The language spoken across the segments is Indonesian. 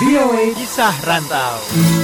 VOA Kisah Rantau.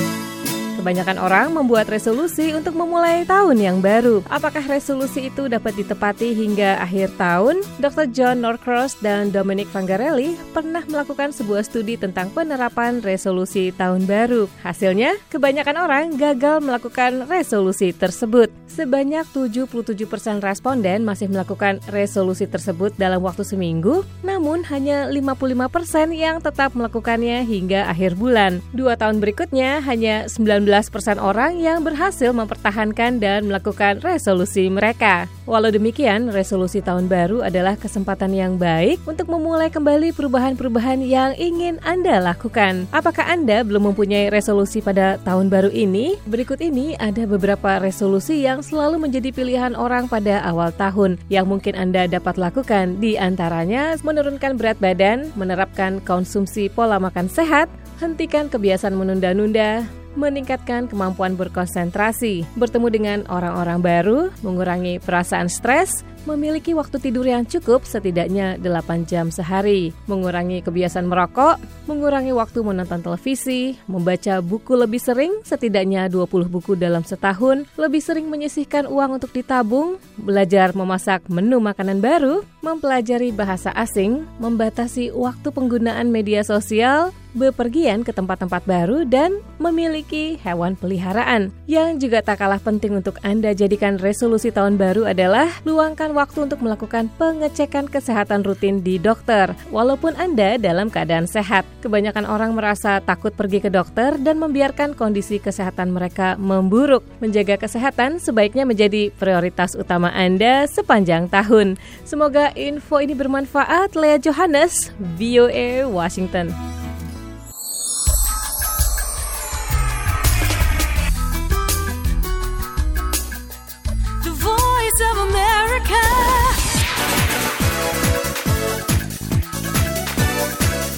Kebanyakan orang membuat resolusi untuk memulai tahun yang baru. Apakah resolusi itu dapat ditepati hingga akhir tahun? Dr. John Norcross dan Dominic Fangarelli pernah melakukan sebuah studi tentang penerapan resolusi tahun baru. Hasilnya, kebanyakan orang gagal melakukan resolusi tersebut. Sebanyak 77% responden masih melakukan resolusi tersebut dalam waktu seminggu, namun hanya 55% yang tetap melakukannya hingga akhir bulan. Dua tahun berikutnya, hanya 19 persen orang yang berhasil mempertahankan dan melakukan resolusi mereka. Walau demikian, resolusi tahun baru adalah kesempatan yang baik untuk memulai kembali perubahan-perubahan yang ingin Anda lakukan. Apakah Anda belum mempunyai resolusi pada tahun baru ini? Berikut ini ada beberapa resolusi yang selalu menjadi pilihan orang pada awal tahun yang mungkin Anda dapat lakukan. Di antaranya menurunkan berat badan, menerapkan konsumsi pola makan sehat, hentikan kebiasaan menunda-nunda, meningkatkan kemampuan berkonsentrasi, bertemu dengan orang-orang baru, mengurangi perasaan stres, memiliki waktu tidur yang cukup setidaknya 8 jam sehari, mengurangi kebiasaan merokok, mengurangi waktu menonton televisi, membaca buku lebih sering, setidaknya 20 buku dalam setahun, lebih sering menyisihkan uang untuk ditabung, belajar memasak menu makanan baru, mempelajari bahasa asing, membatasi waktu penggunaan media sosial, bepergian ke tempat-tempat baru dan memiliki hewan peliharaan. Yang juga tak kalah penting untuk Anda jadikan resolusi tahun baru adalah luangkan waktu untuk melakukan pengecekan kesehatan rutin di dokter. Walaupun Anda dalam keadaan sehat, kebanyakan orang merasa takut pergi ke dokter dan membiarkan kondisi kesehatan mereka memburuk. Menjaga kesehatan sebaiknya menjadi prioritas utama Anda sepanjang tahun. Semoga info ini bermanfaat. Lea Johannes, VOA Washington.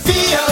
VOA.